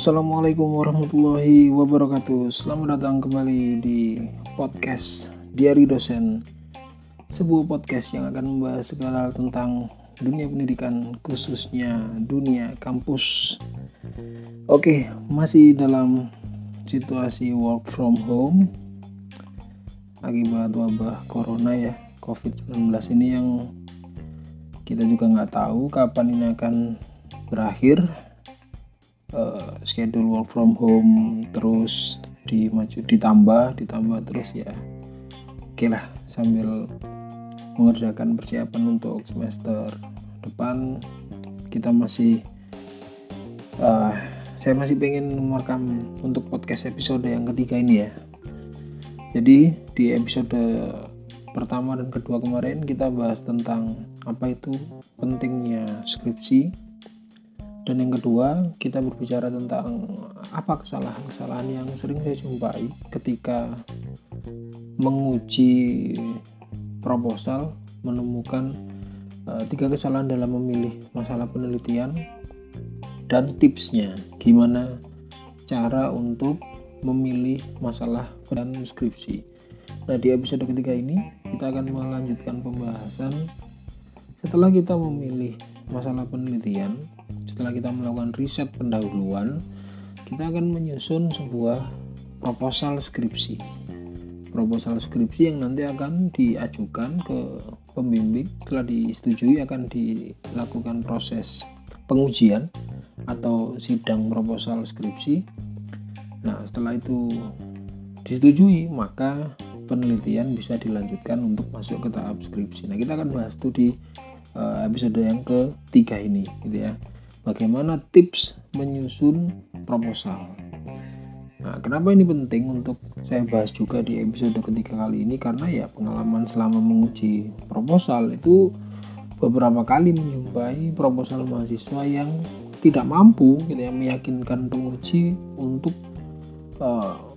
Assalamualaikum warahmatullahi wabarakatuh. Selamat datang kembali di podcast Diari Dosen. Sebuah podcast yang akan membahas segala tentang dunia pendidikan khususnya dunia kampus. Oke, masih dalam situasi work from home. Akibat wabah corona ya COVID-19 ini yang kita juga nggak tahu kapan ini akan berakhir uh, schedule work from home terus dimaju ditambah ditambah terus ya. Oke lah sambil mengerjakan persiapan untuk semester depan kita masih uh, saya masih pengen merekam untuk podcast episode yang ketiga ini ya. Jadi di episode pertama dan kedua kemarin kita bahas tentang apa itu pentingnya skripsi dan yang kedua, kita berbicara tentang apa kesalahan-kesalahan yang sering saya jumpai ketika menguji proposal, menemukan uh, tiga kesalahan dalam memilih masalah penelitian dan tipsnya gimana cara untuk memilih masalah dan skripsi. Nah, di episode ketiga ini kita akan melanjutkan pembahasan setelah kita memilih masalah penelitian setelah kita melakukan riset pendahuluan kita akan menyusun sebuah proposal skripsi. Proposal skripsi yang nanti akan diajukan ke pembimbing. Setelah disetujui akan dilakukan proses pengujian atau sidang proposal skripsi. Nah setelah itu disetujui maka penelitian bisa dilanjutkan untuk masuk ke tahap skripsi. Nah kita akan bahas itu di eh, episode yang ketiga ini gitu ya bagaimana tips menyusun proposal. Nah, kenapa ini penting untuk saya bahas juga di episode ketiga kali ini? Karena ya pengalaman selama menguji proposal itu beberapa kali menjumpai proposal mahasiswa yang tidak mampu gitu ya meyakinkan penguji untuk uh,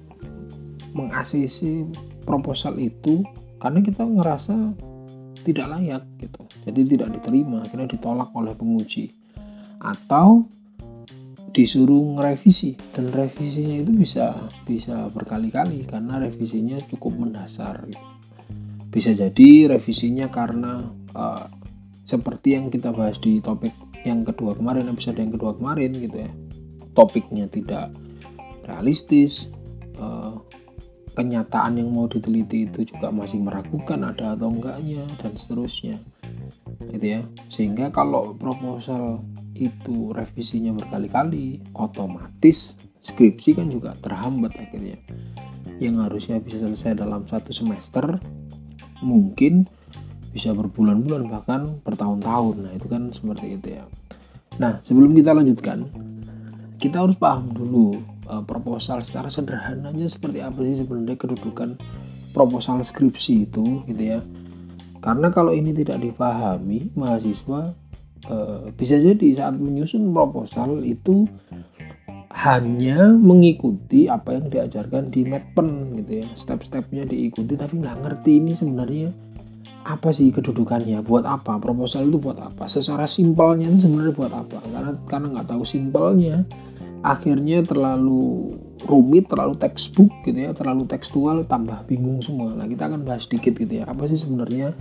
mengasisi proposal itu karena kita ngerasa tidak layak gitu. Jadi tidak diterima akhirnya ditolak oleh penguji atau disuruh ngerevisi dan revisinya itu bisa bisa berkali-kali karena revisinya cukup mendasar. Bisa jadi revisinya karena uh, seperti yang kita bahas di topik yang kedua kemarin episode yang kedua kemarin gitu ya. Topiknya tidak realistis uh, kenyataan yang mau diteliti itu juga masih meragukan ada atau enggaknya dan seterusnya gitu ya. Sehingga kalau proposal itu revisinya berkali-kali otomatis skripsi kan juga terhambat akhirnya. Yang harusnya bisa selesai dalam satu semester mungkin bisa berbulan-bulan bahkan bertahun-tahun. Nah itu kan seperti itu ya. Nah sebelum kita lanjutkan kita harus paham dulu uh, proposal secara sederhananya seperti apa sih sebenarnya kedudukan proposal skripsi itu gitu ya. Karena kalau ini tidak dipahami mahasiswa Eh, bisa jadi saat menyusun proposal itu hanya mengikuti apa yang diajarkan di Medpen gitu ya. Step-stepnya diikuti tapi nggak ngerti ini sebenarnya apa sih kedudukannya buat apa proposal itu buat apa secara simpelnya sebenarnya buat apa. Karena karena nggak tahu simpelnya akhirnya terlalu rumit terlalu textbook gitu ya terlalu tekstual tambah bingung semua. Nah kita akan bahas sedikit gitu ya apa sih sebenarnya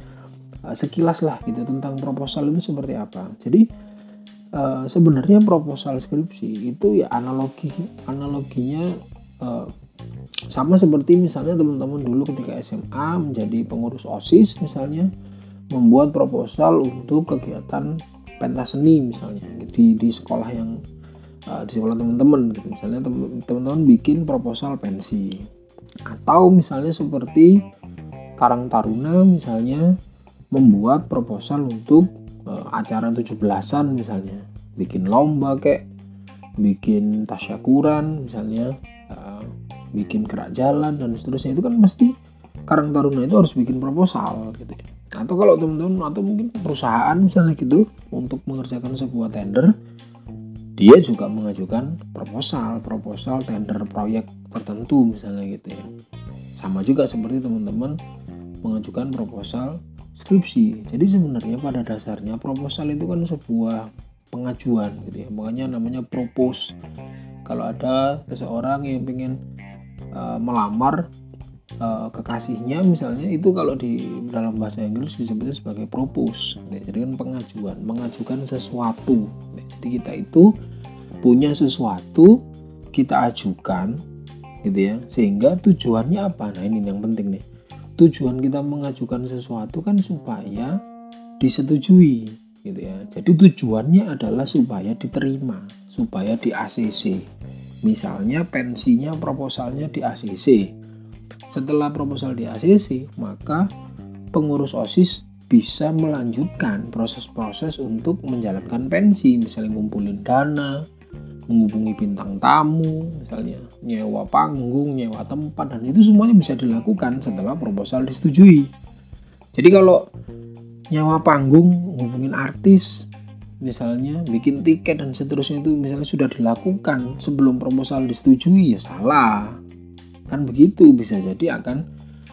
uh, sekilas lah gitu tentang proposal itu seperti apa. Jadi uh, sebenarnya proposal skripsi itu ya analogi analoginya uh, sama seperti misalnya teman-teman dulu ketika SMA menjadi pengurus OSIS misalnya membuat proposal untuk kegiatan pentas seni misalnya di di sekolah yang uh, di sekolah teman-teman gitu misalnya teman-teman bikin proposal pensi atau misalnya seperti Karang Taruna misalnya membuat proposal untuk uh, acara 17-an misalnya. Bikin lomba kayak bikin tasyakuran misalnya uh, bikin kerak jalan dan seterusnya. Itu kan pasti Karang Taruna itu harus bikin proposal gitu. Ya atau kalau teman-teman atau mungkin perusahaan misalnya gitu untuk mengerjakan sebuah tender dia juga mengajukan proposal proposal tender proyek tertentu misalnya gitu ya. Sama juga seperti teman-teman mengajukan proposal skripsi. Jadi sebenarnya pada dasarnya proposal itu kan sebuah pengajuan gitu ya. Makanya namanya propose. kalau ada seseorang yang ingin uh, melamar uh, kekasihnya misalnya itu kalau di dalam bahasa Inggris disebutnya sebagai propose jadi kan pengajuan mengajukan sesuatu jadi kita itu punya sesuatu kita ajukan gitu ya sehingga tujuannya apa nah ini yang penting nih tujuan kita mengajukan sesuatu kan supaya disetujui gitu ya. Jadi tujuannya adalah supaya diterima supaya di ACC misalnya pensinya proposalnya di ACC setelah proposal di ACC maka pengurus OSIS bisa melanjutkan proses-proses untuk menjalankan pensi misalnya ngumpulin dana menghubungi bintang tamu, misalnya nyewa panggung, nyewa tempat, dan itu semuanya bisa dilakukan setelah proposal disetujui. Jadi kalau nyewa panggung, hubungin artis, misalnya bikin tiket dan seterusnya itu misalnya sudah dilakukan sebelum proposal disetujui ya salah. Kan begitu bisa jadi akan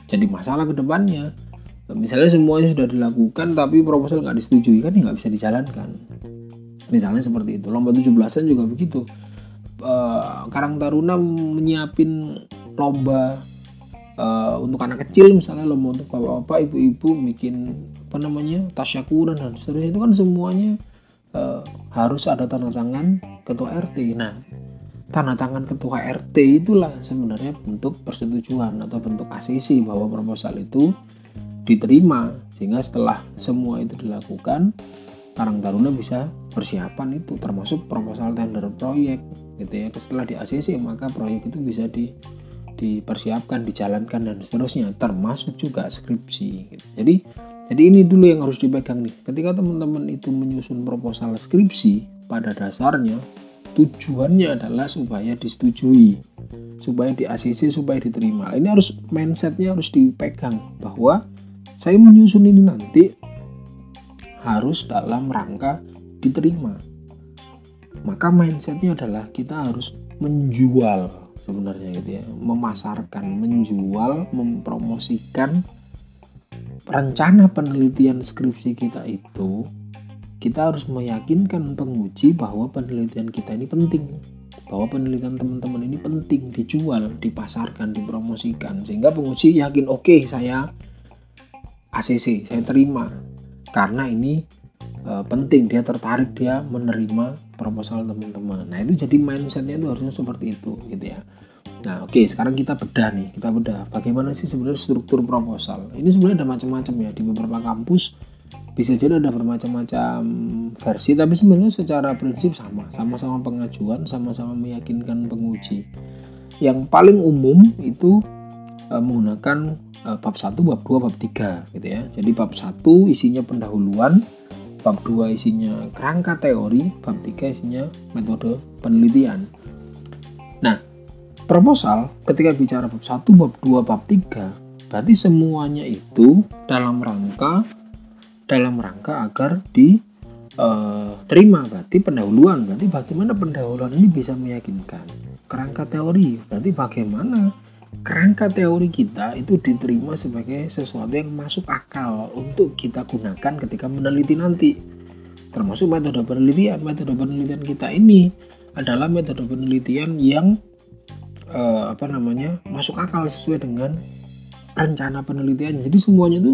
jadi masalah ke depannya. Misalnya semuanya sudah dilakukan tapi proposal nggak disetujui kan ya nggak bisa dijalankan misalnya seperti itu. Lomba 17-an juga begitu. Uh, Karang Taruna menyiapin lomba uh, untuk anak kecil misalnya lomba untuk bapak-bapak ibu-ibu bikin apa namanya tasyakuran dan seterusnya. Itu kan semuanya uh, harus ada tanda tangan ketua RT nah tanda tangan ketua RT itulah sebenarnya bentuk persetujuan atau bentuk ACC bahwa proposal itu diterima. Sehingga setelah semua itu dilakukan Karang Taruna bisa persiapan itu termasuk proposal tender proyek gitu ya. Setelah di ACC maka proyek itu bisa di dipersiapkan dijalankan dan seterusnya termasuk juga skripsi gitu. jadi jadi ini dulu yang harus dipegang nih. Ketika teman-teman itu menyusun proposal skripsi pada dasarnya tujuannya adalah supaya disetujui supaya di ACC supaya diterima. Ini harus mindsetnya harus dipegang bahwa saya menyusun ini nanti harus dalam rangka diterima. Maka mindsetnya adalah kita harus menjual sebenarnya gitu ya. Memasarkan menjual mempromosikan rencana penelitian skripsi kita itu kita harus meyakinkan penguji bahwa penelitian kita ini penting. Bahwa penelitian teman-teman ini penting dijual dipasarkan dipromosikan. Sehingga penguji yakin oke okay, saya ACC saya terima karena ini e, penting dia tertarik dia menerima proposal teman-teman. Nah itu jadi mindsetnya itu harusnya seperti itu gitu ya. Nah oke okay, sekarang kita bedah nih kita bedah. Bagaimana sih sebenarnya struktur proposal? Ini sebenarnya ada macam-macam ya di beberapa kampus bisa jadi ada bermacam-macam versi tapi sebenarnya secara prinsip sama sama-sama pengajuan sama-sama meyakinkan penguji. Yang paling umum itu e, menggunakan bab 1, bab 2, bab 3 gitu ya. Jadi bab 1 isinya pendahuluan, bab 2 isinya kerangka teori, bab 3 isinya metode penelitian. Nah, proposal ketika bicara bab 1, bab 2, bab 3 berarti semuanya itu dalam rangka dalam rangka agar di uh, terima berarti pendahuluan berarti bagaimana pendahuluan ini bisa meyakinkan kerangka teori berarti bagaimana kerangka teori kita itu diterima sebagai sesuatu yang masuk akal untuk kita gunakan ketika meneliti nanti. Termasuk metode penelitian. Metode penelitian kita ini adalah metode penelitian yang uh, apa namanya masuk akal sesuai dengan rencana penelitian. Jadi semuanya itu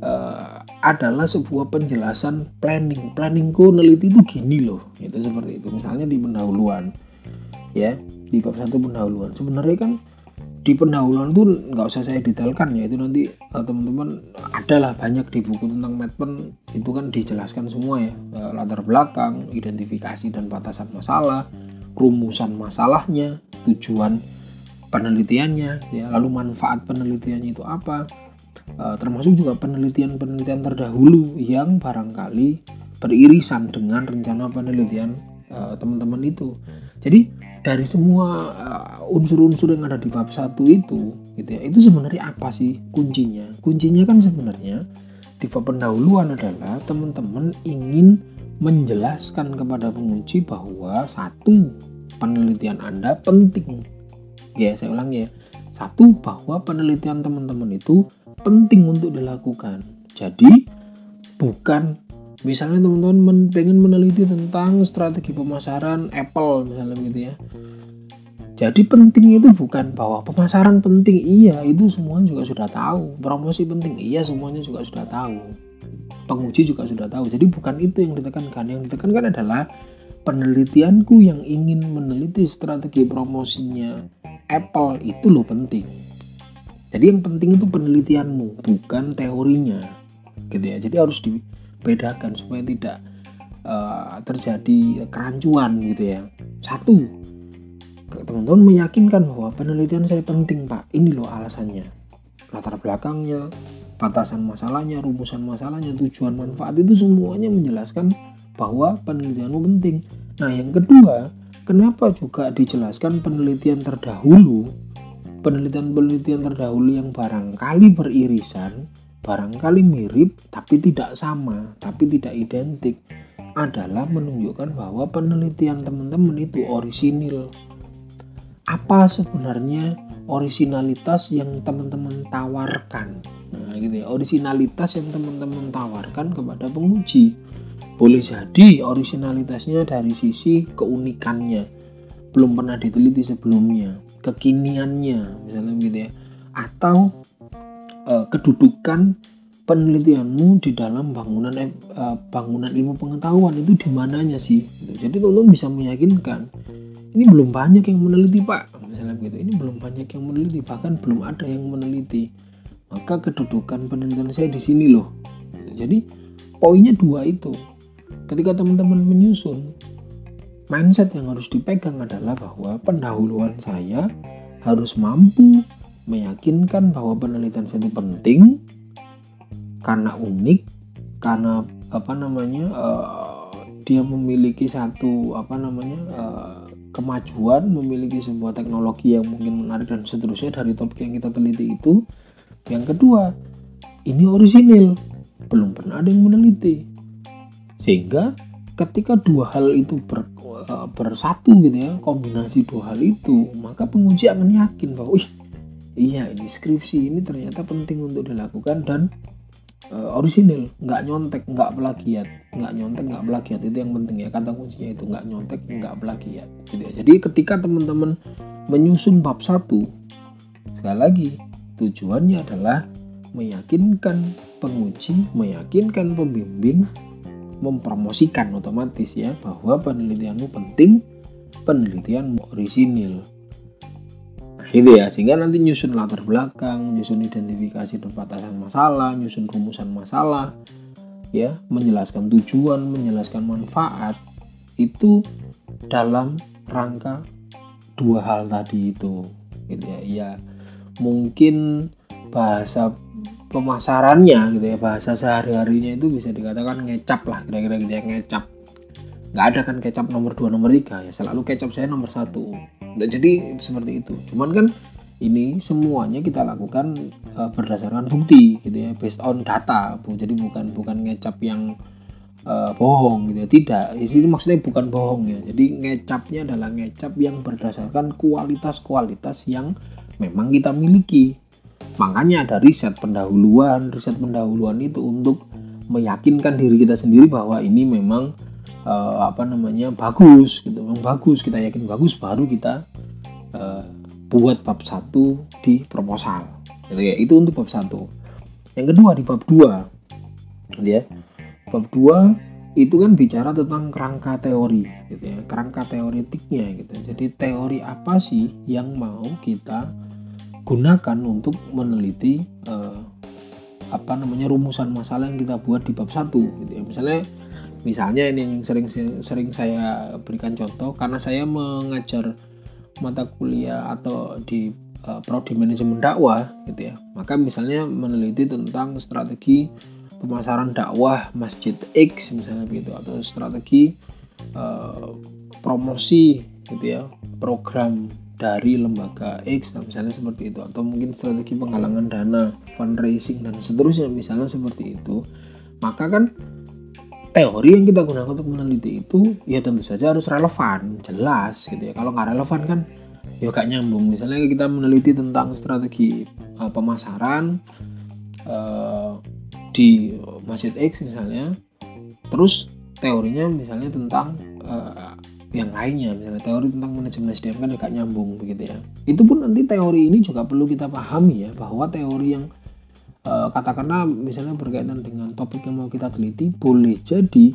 uh, adalah sebuah penjelasan planning. Planningku neliti itu gini loh, itu seperti itu. Misalnya di pendahuluan, ya di bab satu pendahuluan. Sebenarnya kan di pendahuluan itu nggak usah saya detailkan ya. Itu nanti uh, teman-teman adalah banyak di buku tentang Medpen itu kan dijelaskan semua ya. Uh, latar belakang identifikasi dan batasan masalah rumusan masalahnya tujuan penelitiannya ya lalu manfaat penelitiannya itu apa. Uh, termasuk juga penelitian-penelitian terdahulu yang barangkali beririsan dengan rencana penelitian teman-teman itu. Jadi dari semua uh, unsur-unsur yang ada di bab satu itu gitu ya itu sebenarnya apa sih kuncinya? Kuncinya kan sebenarnya di bab pendahuluan adalah teman-teman ingin menjelaskan kepada penguji bahwa satu penelitian anda penting. Ya saya ulang ya. Satu bahwa penelitian teman-teman itu penting untuk dilakukan. Jadi bukan misalnya teman-teman men pengen meneliti tentang strategi pemasaran Apple misalnya gitu ya. Jadi penting itu bukan bahwa pemasaran penting iya itu semuanya juga sudah tahu. Promosi penting iya semuanya juga sudah tahu. Penguji juga sudah tahu. Jadi bukan itu yang ditekankan. Yang ditekankan adalah penelitianku yang ingin meneliti strategi promosinya Apple itu loh penting. Jadi yang penting itu penelitianmu bukan teorinya. Gitu ya. Jadi harus di bedakan supaya tidak uh, terjadi kerancuan gitu ya. Satu teman-teman meyakinkan bahwa penelitian saya penting pak. Ini loh alasannya. Latar belakangnya batasan masalahnya rumusan masalahnya tujuan manfaat itu semuanya menjelaskan bahwa penelitianmu penting. Nah yang kedua kenapa juga dijelaskan penelitian terdahulu penelitian-penelitian terdahulu yang barangkali beririsan barangkali mirip tapi tidak sama, tapi tidak identik adalah menunjukkan bahwa penelitian teman-teman itu orisinil. Apa sebenarnya originalitas yang teman-teman tawarkan? Nah, gitu ya, originalitas yang teman-teman tawarkan kepada penguji. Boleh jadi originalitasnya dari sisi keunikannya, belum pernah diteliti sebelumnya, kekiniannya, misalnya gitu ya, atau uh, kedudukan penelitianmu di dalam bangunan uh, bangunan ilmu pengetahuan itu di mananya sih gitu. jadi tolong bisa meyakinkan ini belum banyak yang meneliti pak misalnya begitu ini belum banyak yang meneliti bahkan belum ada yang meneliti maka kedudukan penelitian saya di sini loh gitu. jadi poinnya dua itu ketika teman-teman menyusun mindset yang harus dipegang adalah bahwa pendahuluan saya harus mampu meyakinkan bahwa penelitian itu penting karena unik karena apa namanya uh, dia memiliki satu apa namanya uh, kemajuan memiliki sebuah teknologi yang mungkin menarik dan seterusnya dari topik yang kita teliti itu. Yang kedua ini orisinil belum pernah ada yang meneliti. Sehingga ketika dua hal itu ber, uh, bersatu gitu ya kombinasi dua hal itu maka penguji akan yakin bahwa wih iya ini skripsi ini ternyata penting untuk dilakukan dan uh, orisinil nggak nyontek nggak plagiat. Nggak nyontek nggak plagiat itu yang penting ya. Kata kuncinya itu nggak nyontek nggak plagiat gitu ya. jadi ketika teman-teman menyusun bab satu sekali lagi tujuannya adalah meyakinkan penguji meyakinkan pembimbing mempromosikan otomatis ya bahwa penelitianmu penting penelitian orisinil gitu ya sehingga nanti nyusun latar belakang nyusun identifikasi dan batasan masalah nyusun rumusan masalah ya menjelaskan tujuan menjelaskan manfaat itu dalam rangka dua hal tadi itu gitu ya. Ya mungkin bahasa pemasarannya gitu ya bahasa sehari harinya itu bisa dikatakan ngecap lah kira-kira gitu ya ngecap. Nggak ada kan kecap nomor 2 nomor 3 ya selalu kecap saya nomor satu nah, jadi seperti itu. Cuman kan ini semuanya kita lakukan uh, berdasarkan bukti gitu ya based on data bu. Jadi bukan bukan ngecap yang uh, bohong gitu ya. Tidak. Ini maksudnya bukan bohong ya. Jadi ngecapnya adalah ngecap yang berdasarkan kualitas-kualitas yang memang kita miliki. Makanya ada riset pendahuluan riset pendahuluan itu untuk meyakinkan diri kita sendiri bahwa ini memang uh, apa namanya bagus gitu. Memang bagus kita yakin bagus baru kita uh, buat bab satu di proposal. Gitu ya itu untuk bab satu. Yang kedua di bab dua gitu ya. Bab dua itu kan bicara tentang kerangka teori gitu ya kerangka teoretiknya gitu. Jadi teori apa sih yang mau kita gunakan untuk meneliti uh, apa namanya rumusan masalah yang kita buat di bab satu gitu ya. Misalnya misalnya ini yang sering sering saya berikan contoh karena saya mengajar mata kuliah atau di uh, prodi manajemen dakwah gitu ya. Maka misalnya meneliti tentang strategi pemasaran dakwah masjid X misalnya gitu atau strategi uh, promosi gitu ya program dari lembaga X nah misalnya seperti itu. Atau mungkin strategi penggalangan dana fundraising dan seterusnya misalnya seperti itu. Maka kan teori yang kita gunakan untuk meneliti itu ya tentu saja harus relevan jelas gitu ya. Kalau nggak relevan kan ya gak nyambung. Misalnya kita meneliti tentang strategi uh, pemasaran uh, di Masjid X misalnya terus teorinya misalnya tentang uh, yang lainnya. Misalnya teori tentang manajemen SDM kan agak nyambung begitu ya. Itu pun nanti teori ini juga perlu kita pahami ya bahwa teori yang katakanlah misalnya berkaitan dengan topik yang mau kita teliti boleh jadi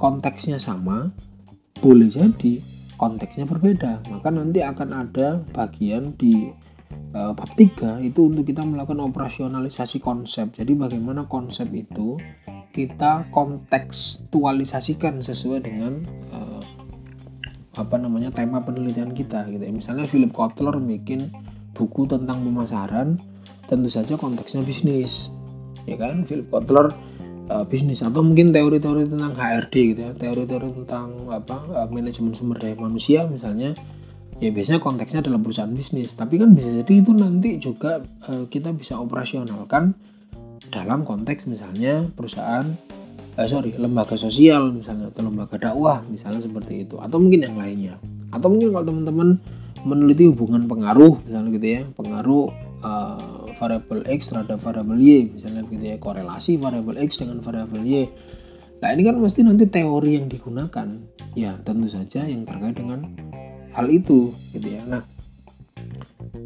konteksnya sama boleh jadi konteksnya berbeda maka nanti akan ada bagian di uh, bab 3 itu untuk kita melakukan operasionalisasi konsep jadi bagaimana konsep itu kita kontekstualisasikan sesuai dengan uh, apa namanya tema penelitian kita gitu ya. Misalnya Philip Kotler bikin buku tentang pemasaran, tentu saja konteksnya bisnis. Ya kan? Philip Kotler uh, bisnis atau mungkin teori-teori tentang HRD gitu ya, teori-teori tentang apa uh, manajemen sumber daya manusia misalnya ya biasanya konteksnya dalam perusahaan bisnis tapi kan bisa jadi itu nanti juga uh, kita bisa operasionalkan dalam konteks misalnya perusahaan eh, sorry lembaga sosial misalnya atau lembaga dakwah misalnya seperti itu atau mungkin yang lainnya atau mungkin kalau teman-teman meneliti hubungan pengaruh misalnya gitu ya pengaruh uh, variabel x terhadap variabel y. Misalnya gitu ya korelasi variabel x dengan variabel y. Nah ini kan mesti nanti teori yang digunakan. Ya tentu saja yang terkait dengan hal itu gitu ya. Nah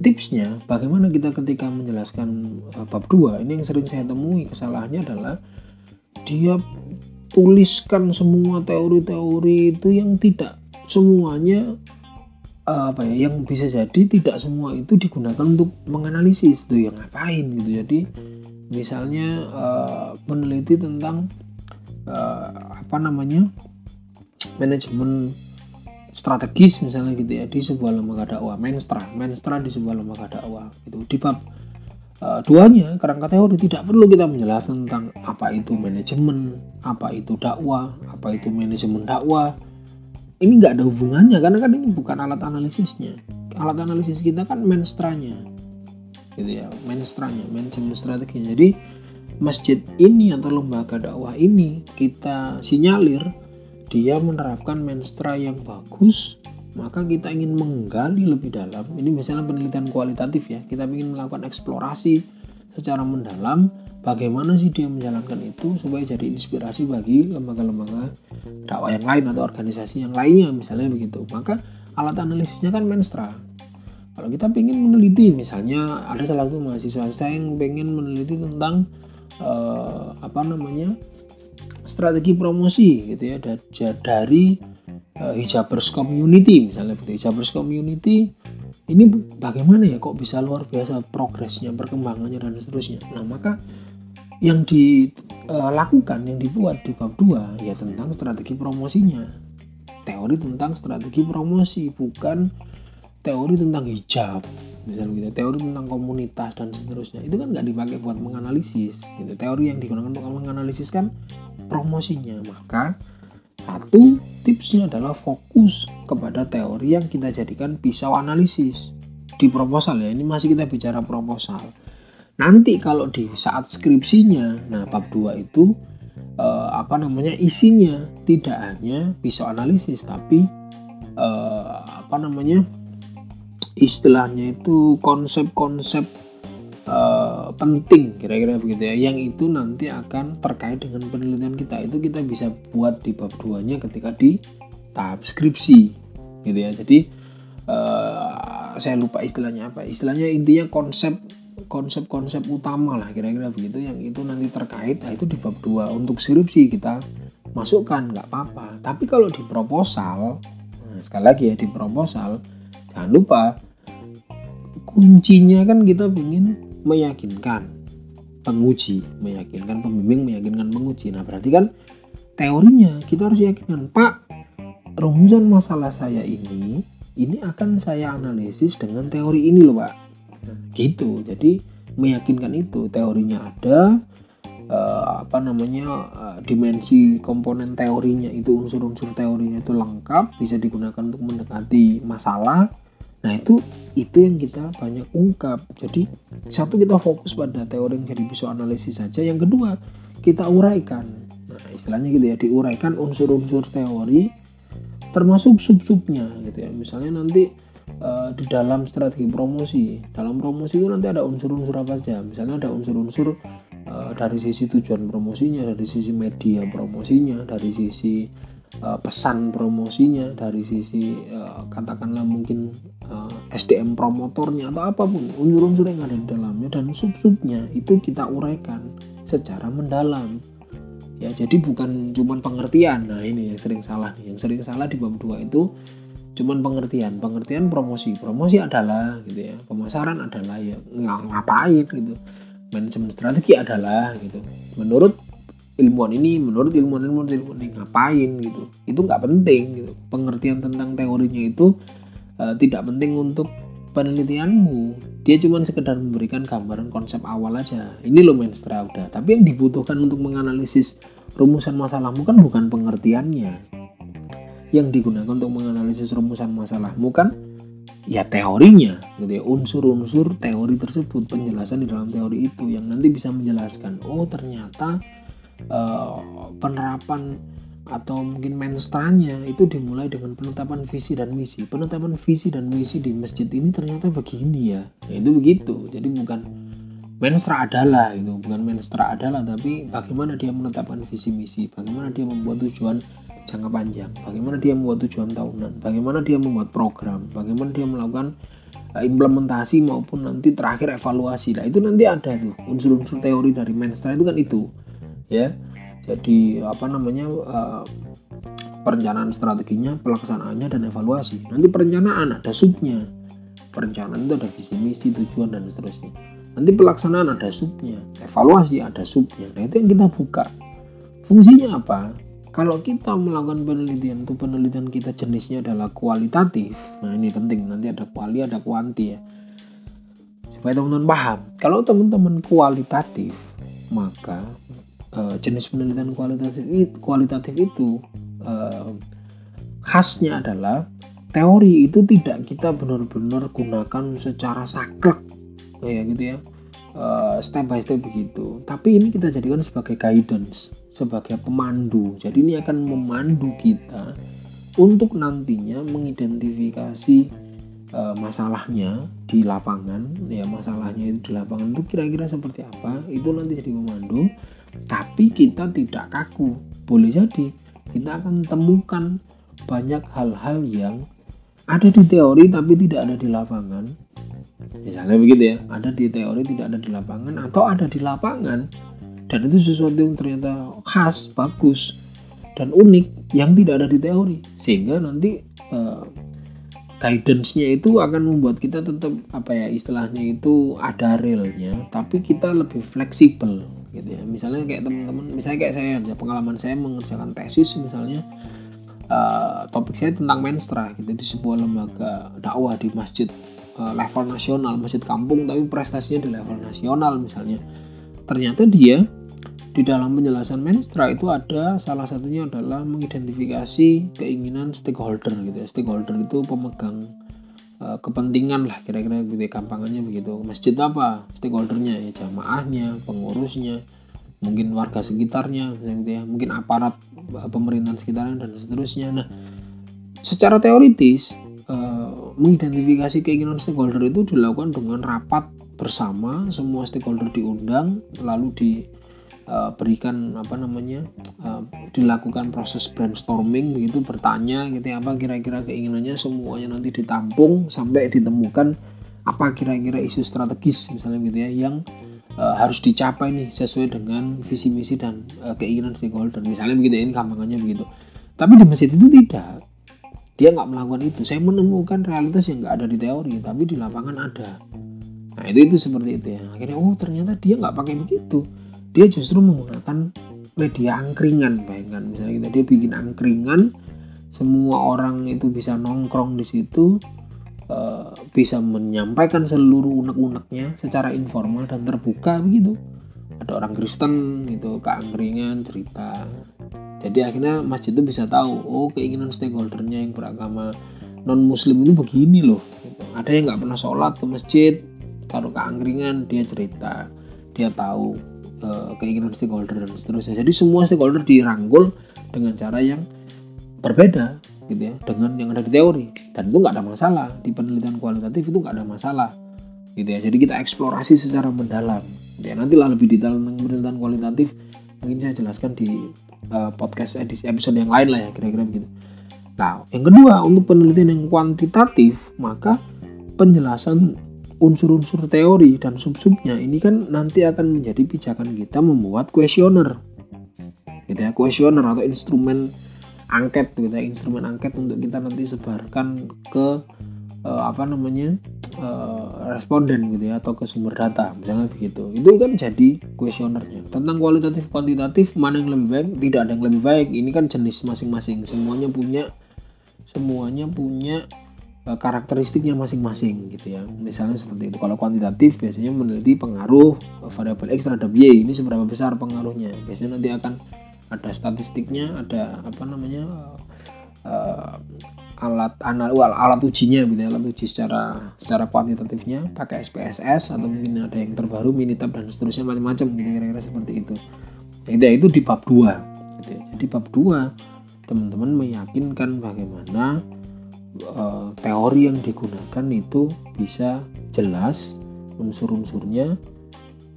tipsnya bagaimana kita ketika menjelaskan uh, bab 2 ini yang sering saya temui kesalahannya adalah dia tuliskan semua teori-teori itu yang tidak semuanya apa ya yang bisa jadi tidak semua itu digunakan untuk menganalisis tuh yang ngapain gitu. Jadi misalnya uh, meneliti tentang uh, apa namanya manajemen strategis misalnya gitu ya di sebuah lembaga dakwah. Menstra menstra di sebuah lembaga dakwah itu di bab uh, duanya kerangka teori tidak perlu kita menjelaskan tentang apa itu manajemen, apa itu dakwah, apa itu manajemen dakwah. Ini nggak ada hubungannya karena kan ini bukan alat analisisnya. Alat analisis kita kan menstranya, gitu ya, menstranya, manajemen strategi. Jadi masjid ini atau lembaga dakwah ini kita sinyalir dia menerapkan menstra yang bagus maka kita ingin menggali lebih dalam ini misalnya penelitian kualitatif ya kita ingin melakukan eksplorasi secara mendalam bagaimana sih dia menjalankan itu supaya jadi inspirasi bagi lembaga-lembaga dakwah yang lain atau organisasi yang lainnya misalnya begitu. Maka alat analisisnya kan menstra. Kalau kita ingin meneliti misalnya ada salah satu mahasiswa saya yang ingin meneliti tentang uh, apa namanya strategi promosi gitu ya dari uh, hijabers community misalnya begitu. Hijabers community ini bagaimana ya kok bisa luar biasa progresnya perkembangannya dan seterusnya. Nah maka yang dilakukan eh, yang dibuat di bab 2 ya tentang strategi promosinya. Teori tentang strategi promosi bukan teori tentang hijab. Misalnya gitu teori tentang komunitas dan seterusnya. Itu kan nggak dipakai buat menganalisis gitu. Teori yang digunakan untuk menganalisis kan promosinya. Maka satu, tipsnya adalah fokus kepada teori yang kita jadikan pisau analisis. Di proposal ya. Ini masih kita bicara proposal. Nanti kalau di saat skripsinya, nah bab 2 itu eh, apa namanya isinya tidak hanya pisau analisis tapi eh, apa namanya istilahnya itu konsep-konsep uh, penting kira-kira begitu ya yang itu nanti akan terkait dengan penelitian kita. Itu kita bisa buat di bab 2 nya ketika di tahap skripsi gitu ya. Jadi uh, saya lupa istilahnya apa. Istilahnya intinya konsep konsep-konsep utama lah kira-kira begitu yang itu nanti terkait nah itu di bab 2 untuk skripsi kita masukkan nggak apa-apa tapi kalau di proposal nah sekali lagi ya di proposal jangan lupa kuncinya kan kita ingin meyakinkan penguji, meyakinkan pembimbing, meyakinkan penguji. Nah, berarti kan teorinya kita harus yakinkan, Pak, rumusan masalah saya ini ini akan saya analisis dengan teori ini loh, Pak. Gitu. Jadi meyakinkan itu teorinya ada uh, apa namanya uh, dimensi komponen teorinya itu unsur-unsur teorinya itu lengkap bisa digunakan untuk mendekati masalah Nah itu itu yang kita banyak ungkap. Jadi satu kita fokus pada teori yang jadi bisa analisis saja. Yang kedua kita uraikan. Nah istilahnya gitu ya diuraikan unsur-unsur teori termasuk sub-subnya gitu ya. Misalnya nanti uh, di dalam strategi promosi, dalam promosi itu nanti ada unsur-unsur apa saja. Misalnya ada unsur-unsur uh, dari sisi tujuan promosinya dari sisi media promosinya dari sisi uh, pesan promosinya dari sisi uh, katakanlah mungkin uh, SDM promotornya atau apa pun unsur-unsur yang ada di dalamnya dan sub-subnya itu kita uraikan secara mendalam. Ya jadi bukan cuman pengertian. Nah ini yang sering salah nih. Yang sering salah di bab 2 itu cuman pengertian pengertian promosi. Promosi adalah gitu ya. Pemasaran adalah ya ngapain gitu. Manajemen strategi adalah gitu. Menurut ilmuwan ini menurut ilmuwan ilmuwan ilmuwan ini ngapain gitu. Itu nggak penting gitu. Pengertian tentang teorinya itu uh, tidak penting untuk penelitianmu. Dia cuma sekedar memberikan gambaran konsep awal aja. Ini lo main udah tapi yang dibutuhkan untuk menganalisis rumusan masalahmu kan bukan pengertiannya yang digunakan untuk menganalisis rumusan masalahmu kan ya teorinya gitu ya. Unsur-unsur teori tersebut penjelasan di dalam teori itu yang nanti bisa menjelaskan oh ternyata uh, penerapan atau mungkin menstranya itu dimulai dengan penetapan visi dan misi. Penetapan visi dan misi di masjid ini ternyata begini ya, ya itu begitu. Jadi bukan menstra adalah itu bukan menstra adalah tapi bagaimana dia menetapkan visi misi bagaimana dia membuat tujuan jangka panjang. Bagaimana dia membuat tujuan tahunan? Bagaimana dia membuat program? Bagaimana dia melakukan uh, implementasi maupun nanti terakhir evaluasi? Nah itu nanti ada tuh unsur-unsur teori dari Menstra itu kan itu ya. Jadi apa namanya uh, perencanaan strateginya pelaksanaannya dan evaluasi. Nanti perencanaan ada subnya. Perencanaan itu ada visi misi tujuan dan seterusnya. Nanti pelaksanaan ada subnya. Evaluasi ada subnya. Nah itu yang kita buka. Fungsinya apa kalau kita melakukan penelitian itu penelitian kita jenisnya adalah kualitatif. Nah ini penting. Nanti ada kuali ada kuanti ya. Supaya teman-teman paham. Kalau teman-teman kualitatif maka uh, jenis penelitian kualitatif itu, kualitatif itu uh, khasnya adalah teori itu tidak kita benar-benar gunakan secara saklek. Ya gitu ya. Uh, step by step begitu. Tapi ini kita jadikan sebagai guidance sebagai pemandu. Jadi ini akan memandu kita untuk nantinya mengidentifikasi uh, masalahnya di lapangan, ya masalahnya itu di lapangan itu kira-kira seperti apa, itu nanti jadi memandu. Tapi kita tidak kaku, boleh jadi kita akan temukan banyak hal-hal yang ada di teori tapi tidak ada di lapangan. Misalnya begitu ya, ada di teori tidak ada di lapangan atau ada di lapangan dan itu sesuatu yang ternyata khas bagus dan unik yang tidak ada di teori. Sehingga nanti uh, guidance-nya itu akan membuat kita tetap apa ya istilahnya itu ada realnya tapi kita lebih fleksibel gitu ya. Misalnya kayak teman-teman misalnya kayak saya ya pengalaman saya mengerjakan tesis misalnya uh, topik saya tentang menstra gitu di sebuah lembaga dakwah di masjid uh, level nasional masjid kampung tapi prestasinya di level nasional misalnya. Ternyata dia di dalam penjelasan Menstra itu ada salah satunya adalah mengidentifikasi keinginan stakeholder gitu ya. Stakeholder itu pemegang uh, kepentingan lah kira-kira gitu ya, begitu. Masjid apa? Stakeholdernya ya jamaahnya, pengurusnya, mungkin warga sekitarnya gitu ya, mungkin aparat uh, pemerintahan sekitarnya dan seterusnya. Nah, secara teoritis uh, mengidentifikasi keinginan stakeholder itu dilakukan dengan rapat bersama semua stakeholder diundang lalu di uh, berikan apa namanya uh, dilakukan proses brainstorming begitu bertanya gitu ya apa kira-kira keinginannya semuanya nanti ditampung sampai ditemukan apa kira-kira isu strategis misalnya gitu ya yang uh, harus dicapai nih sesuai dengan visi misi dan uh, keinginan stakeholder. Misalnya begitu ini gampangannya begitu. Tapi di masjid itu tidak. Dia nggak melakukan itu. Saya menemukan realitas yang nggak ada di teori tapi di lapangan ada. Nah itu itu seperti itu ya. Akhirnya oh ternyata dia nggak pakai begitu dia justru menggunakan media angkringan bayangkan. Misalnya kita dia bikin angkringan semua orang itu bisa nongkrong di situ uh, bisa menyampaikan seluruh unek-uneknya secara informal dan terbuka begitu. Ada orang Kristen gitu ke angkringan cerita. Jadi akhirnya masjid itu bisa tahu oh keinginan stakeholdernya yang beragama non muslim itu begini loh gitu. ada yang nggak pernah sholat ke masjid taruh ke angkringan dia cerita dia tahu uh, keinginan stakeholder dan seterusnya. Jadi semua stakeholder dirangkul dengan cara yang berbeda gitu ya dengan yang ada di teori. Dan itu nggak ada masalah. Di penelitian kualitatif itu nggak ada masalah gitu ya. Jadi kita eksplorasi secara mendalam. Ya nantilah lebih detail tentang penelitian kualitatif. Mungkin saya jelaskan di uh, podcast edisi episode yang lain lah ya kira-kira begitu. Nah yang kedua untuk penelitian yang kuantitatif maka penjelasan unsur-unsur teori dan sub-subnya ini kan nanti akan menjadi pijakan kita membuat kuesioner. Gitu ya kuesioner atau instrumen angket gitu ya instrumen angket untuk kita nanti sebarkan ke uh, apa namanya uh, responden gitu ya atau ke sumber data misalnya begitu. Itu kan jadi kuesionernya. Tentang kualitatif kuantitatif mana yang lebih baik? Tidak ada yang lebih baik. Ini kan jenis masing-masing. Semuanya punya semuanya punya karakteristiknya masing-masing gitu ya. Misalnya seperti itu. Kalau kuantitatif biasanya meneliti pengaruh variabel x terhadap y. Ini seberapa besar pengaruhnya. Biasanya nanti akan ada statistiknya ada apa namanya uh, alat anal alat ujinya gitu ya. Alat uji secara secara kuantitatifnya pakai SPSS atau mungkin ada yang terbaru minitab dan seterusnya macam-macam gitu kira-kira seperti itu. Itu itu di bab 2 gitu ya. jadi bab 2 teman-teman meyakinkan bagaimana uh, teori yang digunakan itu bisa jelas unsur-unsurnya.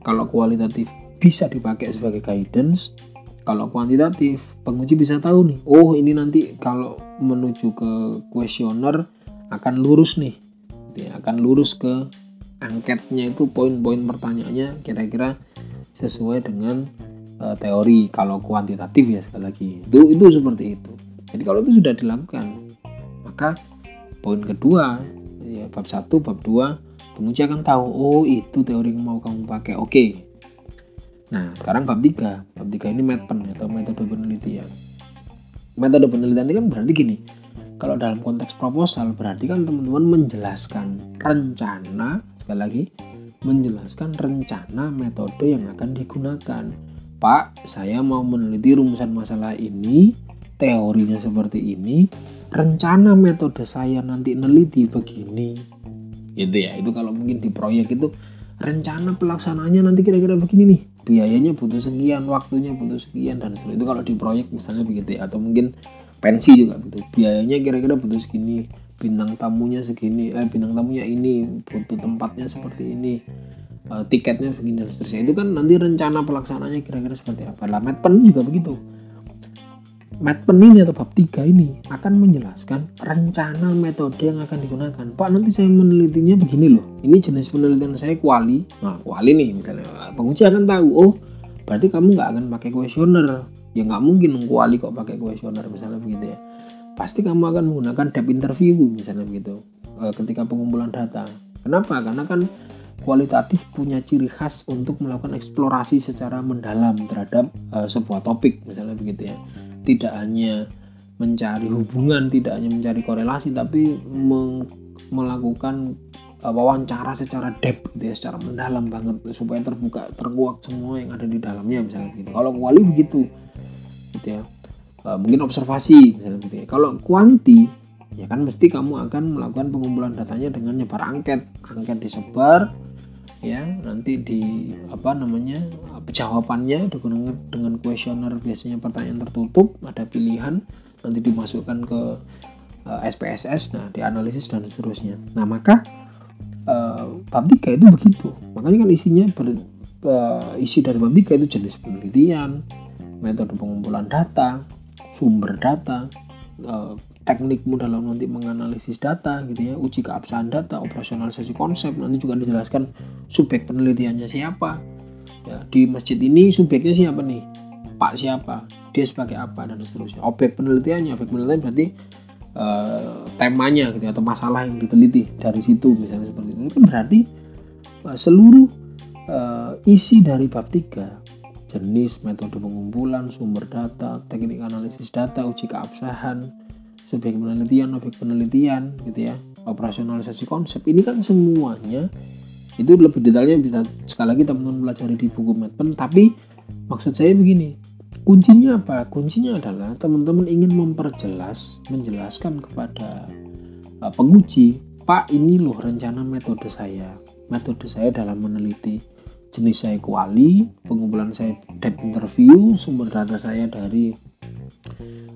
Kalau kualitatif bisa dipakai sebagai guidance kalau kuantitatif penguji bisa tahu nih oh ini nanti kalau menuju ke kuesioner akan lurus nih. Akan lurus ke angketnya itu poin-poin pertanyaannya kira-kira sesuai dengan uh, teori. Kalau kuantitatif ya sekali lagi. Itu itu seperti itu. Jadi kalau itu sudah dilakukan maka poin kedua ya bab 1 bab 2 penguji akan tahu oh itu teori yang mau kamu pakai oke. Nah sekarang bab 3 bab 3 ini metpen atau metode penelitian. Metode penelitian ini kan berarti gini kalau dalam konteks proposal berarti kan teman-teman menjelaskan rencana sekali lagi menjelaskan rencana metode yang akan digunakan. Pak saya mau meneliti rumusan masalah ini teorinya seperti ini rencana metode saya nanti neliti begini. Gitu ya itu kalau mungkin di proyek itu rencana pelaksanaannya nanti kira-kira begini nih. Biayanya butuh sekian waktunya butuh sekian dan seterusnya. Itu kalau di proyek misalnya begitu ya atau mungkin pensi juga gitu. Biayanya kira-kira butuh segini bintang tamunya segini eh bintang tamunya ini butuh tempatnya seperti ini eh, tiketnya begini dan seterusnya. Itu kan nanti rencana pelaksanaannya kira-kira seperti apa. Lah Medpen juga begitu Matpen ini atau bab 3 ini akan menjelaskan rencana metode yang akan digunakan. Pak, nanti saya menelitinya begini loh. Ini jenis penelitian saya kuali. Nah, kuali nih misalnya. Penguji akan tahu, oh berarti kamu nggak akan pakai kuesioner. Ya nggak mungkin kuali kok pakai kuesioner misalnya begitu ya. Pasti kamu akan menggunakan depth interview misalnya begitu eh, ketika pengumpulan data. Kenapa? Karena kan kualitatif punya ciri khas untuk melakukan eksplorasi secara mendalam terhadap uh, sebuah topik misalnya begitu ya tidak hanya mencari hubungan, tidak hanya mencari korelasi, tapi melakukan uh, wawancara secara depth gitu ya, secara mendalam banget supaya terbuka, terkuak semua yang ada di dalamnya misalnya gitu. Kalau kuali begitu, gitu ya. Uh, mungkin observasi misalnya gitu ya. Kalau kuanti ya kan mesti kamu akan melakukan pengumpulan datanya dengan nyebar angket, angket disebar ya nanti di apa namanya jawabannya dengan dengan kuesioner biasanya pertanyaan tertutup ada pilihan nanti dimasukkan ke uh, eh, SPSS nah dianalisis dan seterusnya. Nah maka uh, bab 3 itu begitu. Makanya kan isinya ber, uh, isi dari bab 3 itu jenis penelitian metode pengumpulan data sumber data uh, teknikmu dalam nanti menganalisis data gitu ya. Uji keabsahan data operasionalisasi konsep. Nanti juga dijelaskan subjek penelitiannya siapa. Ya di masjid ini subjeknya siapa nih? Pak siapa? Dia sebagai apa? Dan seterusnya. Objek penelitiannya objek penelitian berarti uh, temanya gitu ya, atau masalah yang diteliti dari situ misalnya seperti itu. Itu berarti uh, seluruh uh, isi dari bab 3 jenis metode pengumpulan sumber data teknik analisis data uji keabsahan subjek penelitian, objek penelitian gitu ya, operasionalisasi konsep. Ini kan semuanya itu lebih detailnya bisa sekali lagi teman-teman pelajari di buku Medpen. Tapi maksud saya begini kuncinya apa? Kuncinya adalah teman-teman ingin memperjelas menjelaskan kepada uh, penguji pak ini loh rencana metode saya. Metode saya dalam meneliti jenis saya kuali pengumpulan saya depth interview sumber data saya dari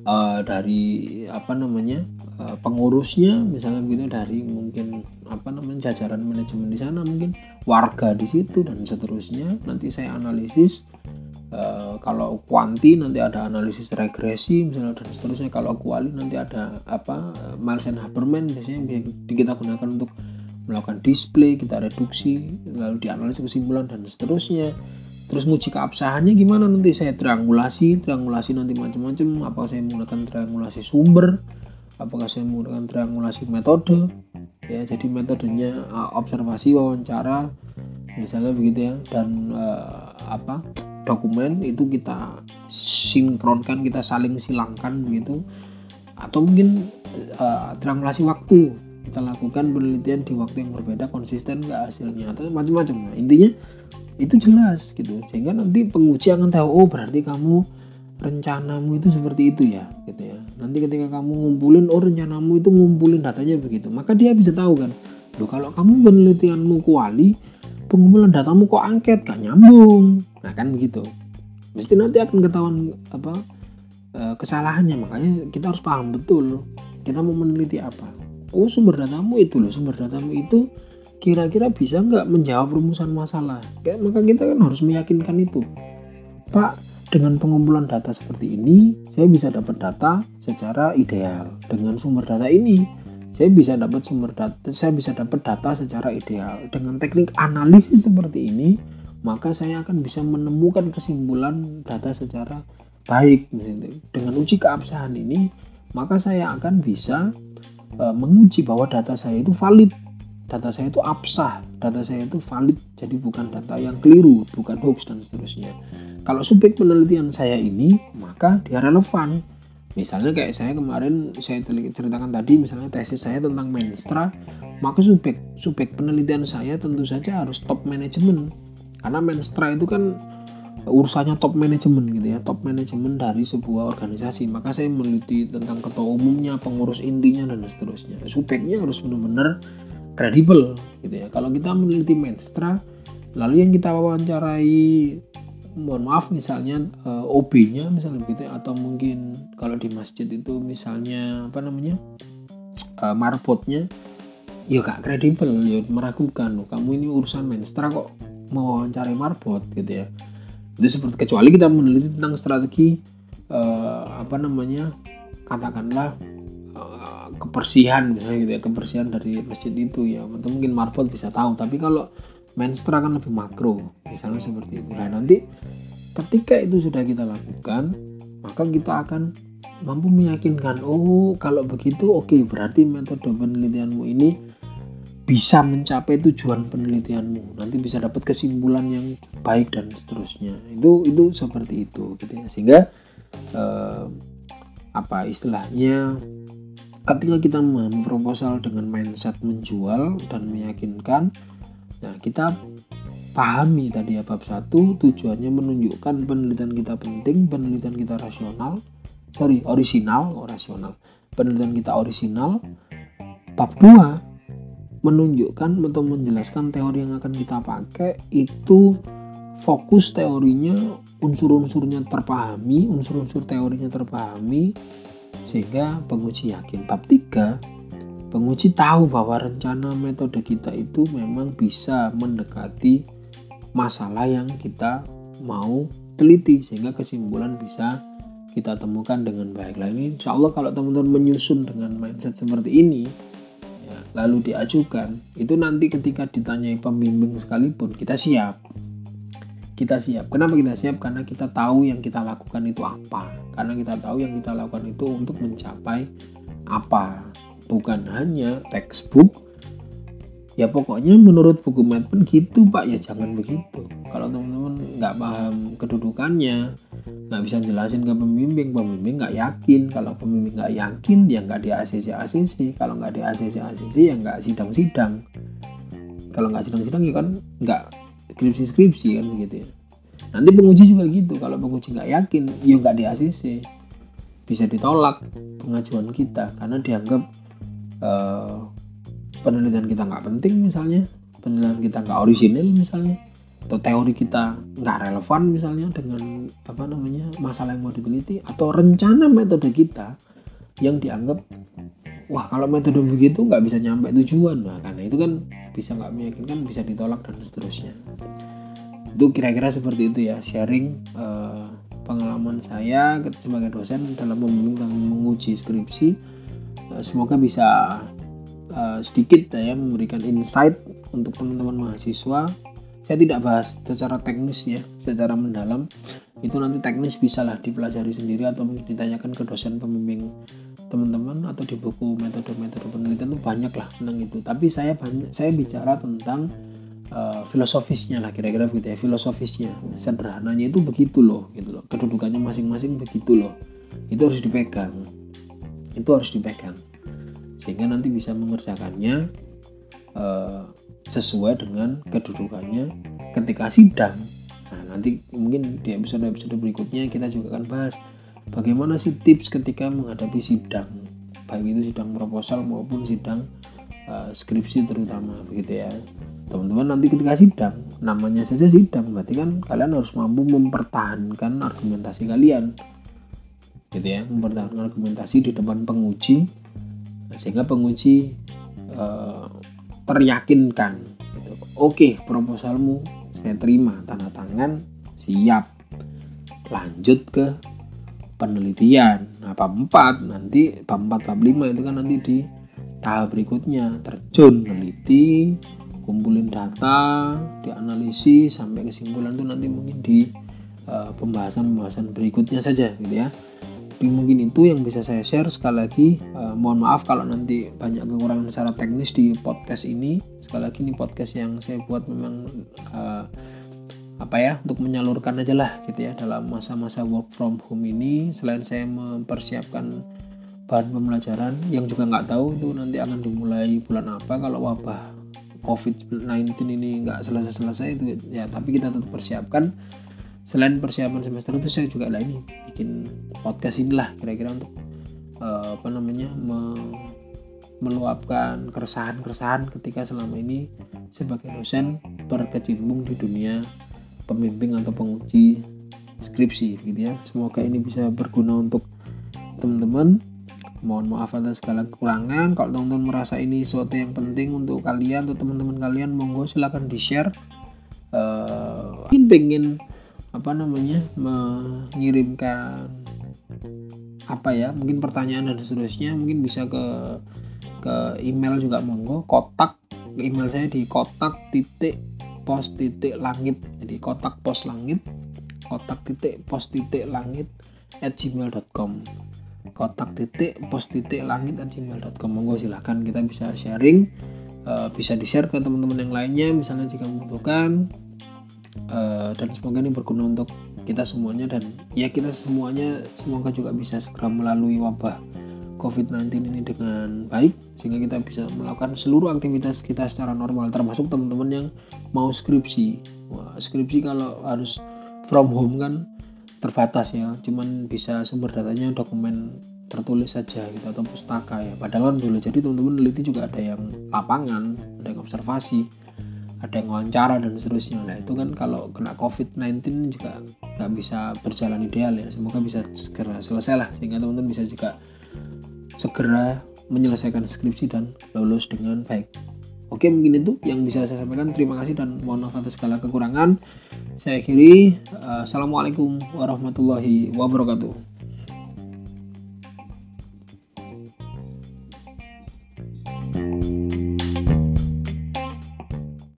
uh, dari apa namanya uh, pengurusnya misalnya gitu dari mungkin apa namanya jajaran manajemen di sana mungkin warga di situ dan seterusnya. Nanti saya analisis Uh, kalau kuanti nanti ada analisis regresi misalnya dan seterusnya. Kalau kuali nanti ada apa and Haberman biasanya kita gunakan untuk melakukan display kita reduksi lalu dianalisis kesimpulan dan seterusnya terus nguji keabsahannya gimana nanti? Saya triangulasi triangulasi nanti macam-macam. Apakah saya menggunakan triangulasi sumber? Apakah saya menggunakan triangulasi metode? Ya jadi metodenya uh, observasi wawancara misalnya begitu ya. Dan uh, apa dokumen itu kita sinkronkan kita saling silangkan begitu. Atau mungkin uh, triangulasi waktu kita lakukan penelitian di waktu yang berbeda konsisten nggak hasilnya atau macam-macam. Nah, intinya itu jelas gitu. Sehingga nanti penguji akan tahu oh berarti kamu rencanamu itu seperti itu ya gitu ya. Nanti ketika kamu ngumpulin oh rencanamu itu ngumpulin datanya begitu maka dia bisa tahu kan loh kalau kamu penelitianmu kuali pengumpulan datamu kok angket gak nyambung. Nah kan begitu mesti nanti akan ketahuan apa eh, kesalahannya. Makanya kita harus paham betul kita mau meneliti apa. Oh sumber datamu itu loh sumber datamu itu kira-kira bisa nggak menjawab rumusan masalah? Kayak, maka kita kan harus meyakinkan itu. Pak dengan pengumpulan data seperti ini saya bisa dapat data secara ideal. Dengan sumber data ini saya bisa dapat sumber data saya bisa dapat data secara ideal. Dengan teknik analisis seperti ini maka saya akan bisa menemukan kesimpulan data secara baik dengan uji keabsahan ini maka saya akan bisa uh, menguji bahwa data saya itu valid data saya itu absah. Data saya itu valid jadi bukan data yang keliru bukan hoax dan seterusnya. Kalau subjek penelitian saya ini maka dia relevan. Misalnya kayak saya kemarin saya ceritakan tadi misalnya tesis saya tentang menstra maka subjek subjek penelitian saya tentu saja harus top manajemen karena menstra itu kan urusannya top manajemen gitu ya top manajemen dari sebuah organisasi. Maka saya meneliti tentang ketua umumnya pengurus intinya dan seterusnya. Subjeknya harus benar-benar kredibel gitu ya. Kalau kita meneliti menstra lalu yang kita wawancarai mohon maaf misalnya uh, eh, OB-nya misalnya gitu ya atau mungkin kalau di masjid itu misalnya apa namanya uh, marbotnya ya gak kredibel ya meragukan loh kamu ini urusan menstra kok mau wawancarai marbot gitu ya. Itu seperti kecuali kita meneliti tentang strategi uh, apa namanya katakanlah kebersihan misalnya gitu ya kebersihan dari masjid itu ya atau mungkin marbot bisa tahu. Tapi kalau menstra kan lebih makro misalnya seperti itu. Nah nanti ketika itu sudah kita lakukan maka kita akan mampu meyakinkan oh kalau begitu oke okay, berarti metode penelitianmu ini bisa mencapai tujuan penelitianmu. Nanti bisa dapat kesimpulan yang baik dan seterusnya. Itu itu seperti itu gitu ya. Sehingga eh, apa istilahnya ketika kita memproposal dengan mindset menjual dan meyakinkan nah kita pahami tadi ya bab satu tujuannya menunjukkan penelitian kita penting penelitian kita rasional sorry orisinal oh, rasional. Penelitian kita orisinal. Bab dua menunjukkan atau menjelaskan teori yang akan kita pakai itu fokus teorinya unsur-unsurnya terpahami unsur-unsur teorinya terpahami sehingga penguji yakin bab 3 penguji tahu bahwa rencana metode kita itu memang bisa mendekati masalah yang kita mau teliti sehingga kesimpulan bisa kita temukan dengan baik. Lagi insya Allah kalau teman-teman menyusun dengan mindset seperti ini lalu diajukan itu nanti ketika ditanyai pembimbing sekalipun kita siap kita siap. Kenapa kita siap? Karena kita tahu yang kita lakukan itu apa. Karena kita tahu yang kita lakukan itu untuk mencapai apa. Bukan hanya textbook. Ya pokoknya menurut buku Medpen gitu pak. Ya jangan begitu. Kalau teman-teman nggak paham kedudukannya nggak bisa jelasin ke pembimbing pembimbing nggak yakin. Kalau pembimbing nggak yakin ya nggak di ACC ACC kalau nggak di ACC ACC ya nggak sidang-sidang. Kalau nggak sidang-sidang ya kan nggak skripsi-skripsi kan begitu ya. Nanti penguji juga gitu kalau penguji nggak yakin ya nggak di ACC bisa ditolak pengajuan kita karena dianggap uh, penelitian kita nggak penting misalnya penelitian kita nggak orisinil misalnya atau teori kita nggak relevan misalnya dengan apa namanya masalah yang mau diteliti atau rencana metode kita yang dianggap wah kalau metode begitu nggak bisa nyampe tujuan nah karena itu kan bisa nggak meyakinkan bisa ditolak dan seterusnya. Itu kira-kira seperti itu ya sharing uh, pengalaman saya sebagai dosen dalam membimbing menguji skripsi. Uh, semoga bisa uh, sedikit ya memberikan insight untuk teman-teman mahasiswa. Saya tidak bahas secara teknis ya secara mendalam itu nanti teknis bisalah dipelajari sendiri atau ditanyakan ke dosen pembimbing teman-teman atau di buku metode-metode penelitian itu banyak lah tentang itu. Tapi saya banyak saya bicara tentang uh, filosofisnya lah kira-kira begitu ya filosofisnya sederhananya itu begitu loh gitu loh. Kedudukannya masing-masing begitu loh. Itu harus dipegang itu harus dipegang. Sehingga nanti bisa mengerjakannya uh, sesuai dengan kedudukannya ketika sidang. Nah, nanti mungkin di episode-episode berikutnya kita juga akan bahas bagaimana sih tips ketika menghadapi sidang, baik itu sidang proposal maupun sidang uh, skripsi terutama begitu ya. Teman-teman nanti ketika sidang, namanya saja sidang, berarti kan kalian harus mampu mempertahankan argumentasi kalian. Gitu ya, mempertahankan argumentasi di depan penguji sehingga penguji uh, teryakinkan gitu. oke proposalmu saya terima tanda tangan. Siap. Lanjut ke penelitian. Nah bab 4 nanti bab 4 bab 5 itu kan nanti di tahap berikutnya. Terjun meneliti kumpulin data dianalisis sampai kesimpulan itu nanti mungkin di uh, pembahasan-pembahasan berikutnya saja gitu ya mungkin itu yang bisa saya share. Sekali lagi uh, mohon maaf kalau nanti banyak kekurangan secara teknis di podcast ini. Sekali lagi ini podcast yang saya buat memang uh, apa ya untuk menyalurkan aja lah gitu ya dalam masa-masa work from home ini. Selain saya mempersiapkan bahan pembelajaran yang juga nggak tahu itu nanti akan dimulai bulan apa. Kalau wabah COVID-19 ini nggak selesai-selesai itu ya tapi kita tetap persiapkan selain persiapan semester itu saya juga lah ini bikin podcast inilah kira-kira untuk uh, apa namanya me meluapkan keresahan-keresahan ketika selama ini sebagai dosen berkecimpung di dunia pembimbing atau penguji skripsi gitu ya. Semoga ini bisa berguna untuk teman-teman. Mohon maaf atas segala kekurangan. Kalau teman-teman merasa ini sesuatu yang penting untuk kalian atau teman-teman kalian monggo silahkan di share uh, pengen apa namanya mengirimkan apa ya mungkin pertanyaan dan seterusnya mungkin bisa ke ke email juga monggo. Kotak email saya di kotak titik pos titik langit jadi kotak pos langit kotak titik pos titik langit at gmail.com kotak titik pos titik langit at gmail.com monggo silahkan kita bisa sharing uh, bisa di share ke teman-teman yang lainnya misalnya jika membutuhkan uh, dan semoga ini berguna untuk kita semuanya dan ya kita semuanya semoga juga bisa segera melalui wabah COVID-19 ini dengan baik sehingga kita bisa melakukan seluruh aktivitas kita secara normal termasuk teman-teman yang mau skripsi. Wah, skripsi kalau harus from home kan terbatas ya cuman bisa sumber datanya dokumen tertulis saja gitu atau pustaka ya. Padahal kan jadi teman-teman teliti juga ada yang lapangan ada yang observasi ada yang wawancara dan seterusnya. Nah itu kan kalau kena covid-19 juga nggak bisa berjalan ideal ya. Semoga bisa segera selesai lah sehingga teman-teman bisa juga segera menyelesaikan skripsi dan lulus dengan baik. Oke mungkin itu yang bisa saya sampaikan. Terima kasih dan mohon maaf atas segala kekurangan. Saya akhiri. Assalamualaikum warahmatullahi wabarakatuh